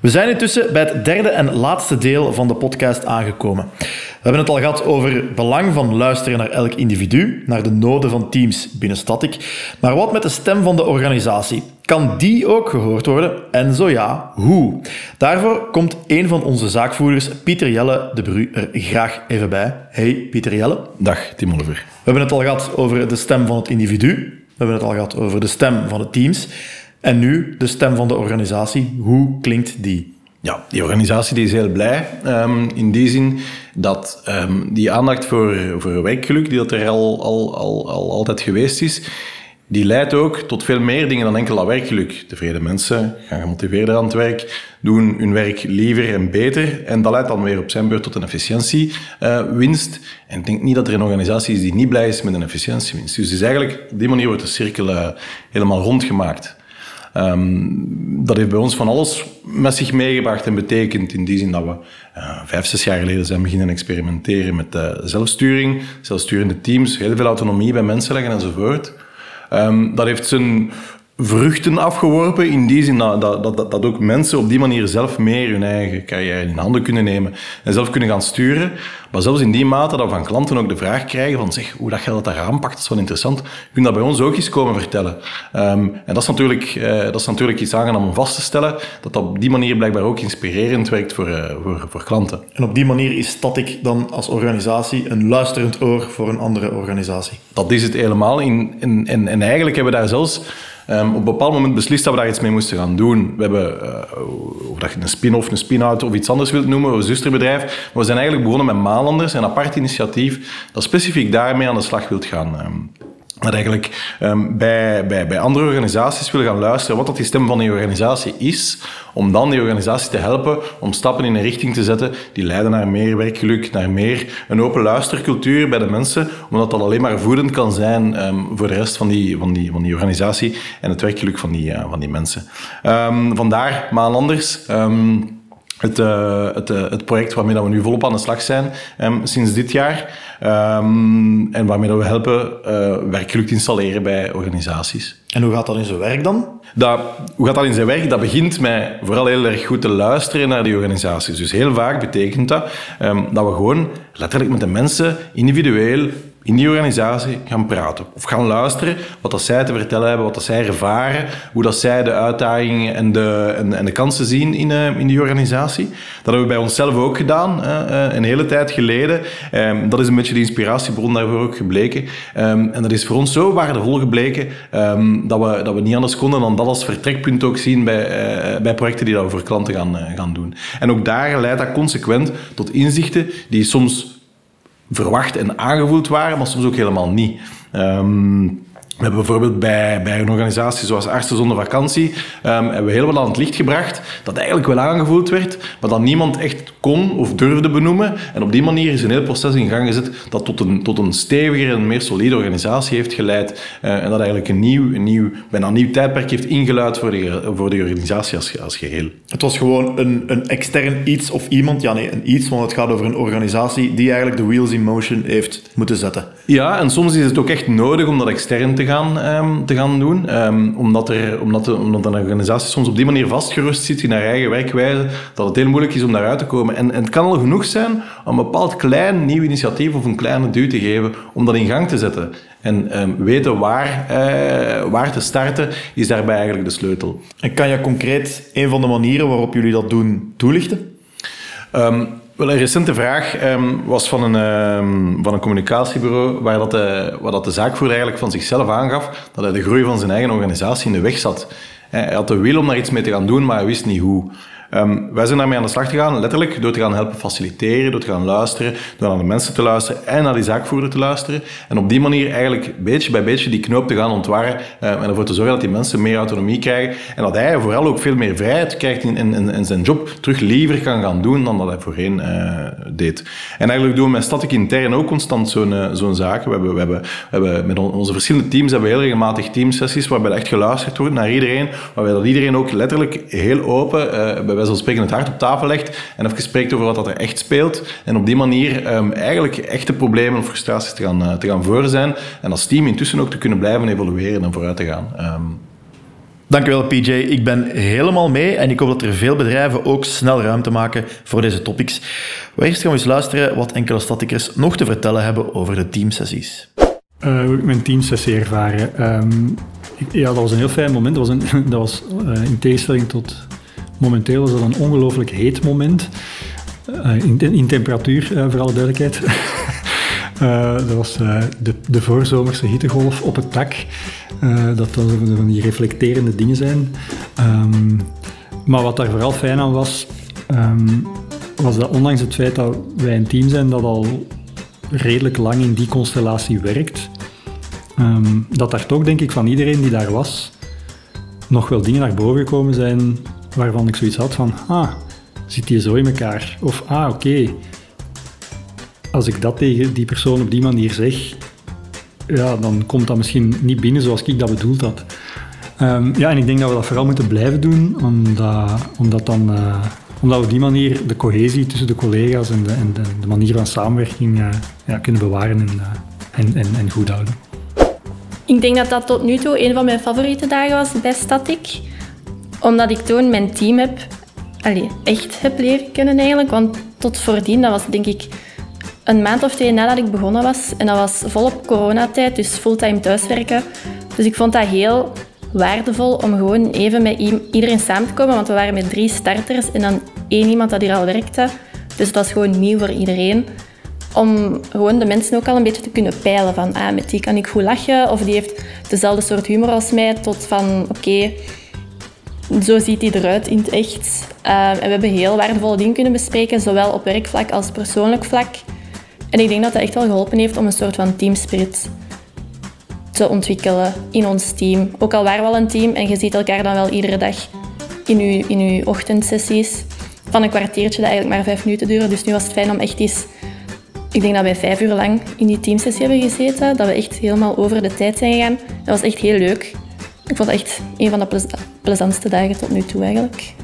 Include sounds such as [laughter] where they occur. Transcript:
We zijn intussen bij het derde en laatste deel van de podcast aangekomen. We hebben het al gehad over het belang van luisteren naar elk individu, naar de noden van teams binnen Static. Maar wat met de stem van de organisatie? Kan die ook gehoord worden? En zo ja, hoe? Daarvoor komt een van onze zaakvoerders, Pieter Jelle de Bru, er graag even bij. Hey, Pieter Jelle. Dag, Tim Oliver. We hebben het al gehad over de stem van het individu. We hebben het al gehad over de stem van de teams. En nu de stem van de organisatie. Hoe klinkt die? Ja, die organisatie die is heel blij. Um, in die zin dat um, die aandacht voor, voor werkgeluk, die dat er al, al, al, al altijd geweest is, die leidt ook tot veel meer dingen dan enkel dat werkgeluk. Tevreden mensen gaan gemotiveerder aan het werk, doen hun werk liever en beter. En dat leidt dan weer op zijn beurt tot een efficiëntiewinst. Uh, en ik denk niet dat er een organisatie is die niet blij is met een efficiëntiewinst. Dus, dus eigenlijk, op die manier wordt de cirkel uh, helemaal rondgemaakt. Um, dat heeft bij ons van alles met zich meegebracht en betekent in die zin dat we uh, vijf, zes jaar geleden zijn beginnen experimenteren met uh, zelfsturing, zelfsturende teams, heel veel autonomie bij mensen leggen enzovoort. Um, dat heeft zijn vruchten afgeworpen. In die zin dat, dat, dat, dat, ook mensen op die manier zelf meer hun eigen carrière in handen kunnen nemen en zelf kunnen gaan sturen. Maar zelfs in die mate dat we van klanten ook de vraag krijgen van zeg, hoe dat je dat daar aanpakt, dat is wel interessant. Je kunt dat bij ons ook eens komen vertellen. Um, en dat is, natuurlijk, uh, dat is natuurlijk iets aangenaam om vast te stellen, dat dat op die manier blijkbaar ook inspirerend werkt voor, uh, voor, voor klanten. En op die manier is Static dan als organisatie een luisterend oor voor een andere organisatie? Dat is het helemaal. In, in, en, en eigenlijk hebben we daar zelfs Um, op een bepaald moment beslist dat we daar iets mee moesten gaan doen. We hebben, uh, of dat je een spin-off, een spin-out of iets anders wilt noemen, een zusterbedrijf. Maar we zijn eigenlijk begonnen met Maalanders, een apart initiatief dat specifiek daarmee aan de slag wilt gaan. Um, dat eigenlijk um, bij, bij, bij andere organisaties willen gaan luisteren wat dat die stem van die organisatie is, om dan die organisatie te helpen om stappen in een richting te zetten die leiden naar meer werkgeluk, naar meer een open luistercultuur bij de mensen, omdat dat alleen maar voedend kan zijn um, voor de rest van die, van, die, van die organisatie en het werkgeluk van die, uh, van die mensen. Um, vandaar, maar anders. Het, uh, het, uh, het project waarmee dat we nu volop aan de slag zijn um, sinds dit jaar. Um, en waarmee dat we helpen uh, te installeren bij organisaties. En hoe gaat dat in zijn werk dan? Dat, hoe gaat dat in zijn werk? Dat begint met vooral heel erg goed te luisteren naar die organisaties. Dus heel vaak betekent dat um, dat we gewoon letterlijk met de mensen individueel in die organisatie gaan praten of gaan luisteren wat dat zij te vertellen hebben, wat dat zij ervaren, hoe dat zij de uitdagingen en de, en, en de kansen zien in, uh, in die organisatie. Dat hebben we bij onszelf ook gedaan, uh, uh, een hele tijd geleden. Um, dat is een beetje de inspiratiebron daarvoor ook gebleken. Um, en dat is voor ons zo waardevol gebleken um, dat, we, dat we niet anders konden dan dat als vertrekpunt ook zien bij, bij projecten die we voor klanten gaan, gaan doen. En ook daar leidt dat consequent tot inzichten die soms verwacht en aangevoeld waren, maar soms ook helemaal niet. Um, we hebben bijvoorbeeld bij, bij een organisatie zoals Artsen zonder vakantie um, hebben we heel wat aan het licht gebracht dat eigenlijk wel aangevoeld werd, maar dat niemand echt kon of durfde benoemen. En op die manier is een heel proces in gang gezet dat tot een, tot een steviger en meer solide organisatie heeft geleid uh, en dat eigenlijk een nieuw, een nieuw, bijna een nieuw tijdperk heeft ingeluid voor de, voor de organisatie als, als geheel. Het was gewoon een, een extern iets of iemand, ja nee, een iets, want het gaat over een organisatie die eigenlijk de wheels in motion heeft moeten zetten. Ja, en soms is het ook echt nodig om dat extern te gaan, um, te gaan doen. Um, omdat, er, omdat, de, omdat een organisatie soms op die manier vastgerust zit in haar eigen werkwijze, dat het heel moeilijk is om daaruit te komen. En, en het kan al genoeg zijn om een bepaald klein nieuw initiatief of een kleine duw te geven om dat in gang te zetten. En um, weten waar, uh, waar te starten, is daarbij eigenlijk de sleutel. En kan je concreet een van de manieren waarop jullie dat doen toelichten? Um, wel, een recente vraag um, was van een, um, van een communicatiebureau waar, dat de, waar dat de zaakvoerder eigenlijk van zichzelf aangaf dat hij de groei van zijn eigen organisatie in de weg zat. Hij had de wil om daar iets mee te gaan doen, maar hij wist niet hoe. Um, wij zijn daarmee aan de slag gegaan, letterlijk door te gaan helpen faciliteren, door te gaan luisteren, door naar de mensen te luisteren en naar die zaakvoerder te luisteren. En op die manier eigenlijk beetje bij beetje die knoop te gaan ontwarren uh, en ervoor te zorgen dat die mensen meer autonomie krijgen en dat hij vooral ook veel meer vrijheid krijgt in, in, in zijn job terug liever kan gaan doen dan dat hij voorheen uh, deed. En eigenlijk doen we met Static intern ook constant zo'n uh, zo'n zaken. We hebben, we, hebben, we hebben met on onze verschillende teams hebben we heel regelmatig teamsessies waarbij echt geluisterd wordt naar iedereen, waarbij dat iedereen ook letterlijk heel open wijze van spreken het hart op tafel legt en even spreekt over wat dat er echt speelt. En op die manier um, eigenlijk echte problemen of frustraties te gaan, uh, te gaan voor zijn. En als team intussen ook te kunnen blijven evolueren en vooruit te gaan. Um, Dankjewel PJ, ik ben helemaal mee en ik hoop dat er veel bedrijven ook snel ruimte maken voor deze topics. We eerst gaan we eens luisteren wat enkele statikers nog te vertellen hebben over de teamsessies. Uh, hoe ik mijn teamsessie ervaren. Um, ja, dat was een heel fijn moment. Dat was, een, [laughs] dat was uh, in tegenstelling tot momenteel was dat een ongelooflijk heet moment. Uh, in, in, temperatuur, voor alle duidelijkheid. [laughs] dat was de, de voorzomerse hittegolf op het dak. dat dat van die reflecterende dingen zijn. Um, maar wat daar vooral fijn aan was, um, was dat ondanks het feit dat wij een team zijn dat al redelijk lang in die constellatie werkt, um, dat daar toch, denk ik, van iedereen die daar was, nog wel dingen naar boven gekomen zijn waarvan ik zoiets had van, ah, zit die zo in elkaar? Of, ah, oké, als ik dat tegen die persoon op die manier zeg, ja, dan komt dat misschien niet binnen zoals ik dat bedoeld had. Um, ja, en ik denk dat we dat vooral moeten blijven doen, omdat, omdat, dan, uh, omdat we op die manier de cohesie tussen de collega's en de, en de, manier van samenwerking uh, ja, kunnen bewaren en, uh, en, en, en goed houden. Ik denk dat dat tot nu toe een van mijn favoriete dagen was bij Static. Omdat ik toen mijn team heb, echt heb leren kennen eigenlijk. Want tot voordien, dat was denk ik een maand of twee nadat ik begonnen was. En dat was volop coronatijd, dus fulltime thuiswerken. Dus ik vond dat heel waardevol om gewoon even met iedereen samen te komen. Want we waren met drie starters en dan één iemand dat hier al werkte. Dus dat was gewoon nieuw voor iedereen om gewoon de mensen ook al een beetje te kunnen peilen van ah, met die kan ik goed lachen of die heeft dezelfde soort humor als mij tot van oké, zo ziet hij eruit in het echt. Uh, en we hebben heel waardevolle dingen kunnen bespreken, zowel op werkvlak als persoonlijk vlak. En ik denk dat dat echt wel geholpen heeft om een soort van teamspirit te ontwikkelen in ons team. Ook al waren we al een team en je ziet elkaar dan wel iedere dag in je, in uw ochtendsessies van een kwartiertje dat eigenlijk maar vijf minuten duren. Dus nu was het fijn om echt eens ik denk dat wij vijf uur lang in die teamsessie hebben gezeten. Dat we echt helemaal over de tijd zijn gegaan. Dat was echt heel leuk. Ik vond het echt een van de plezantste dagen tot nu toe eigenlijk.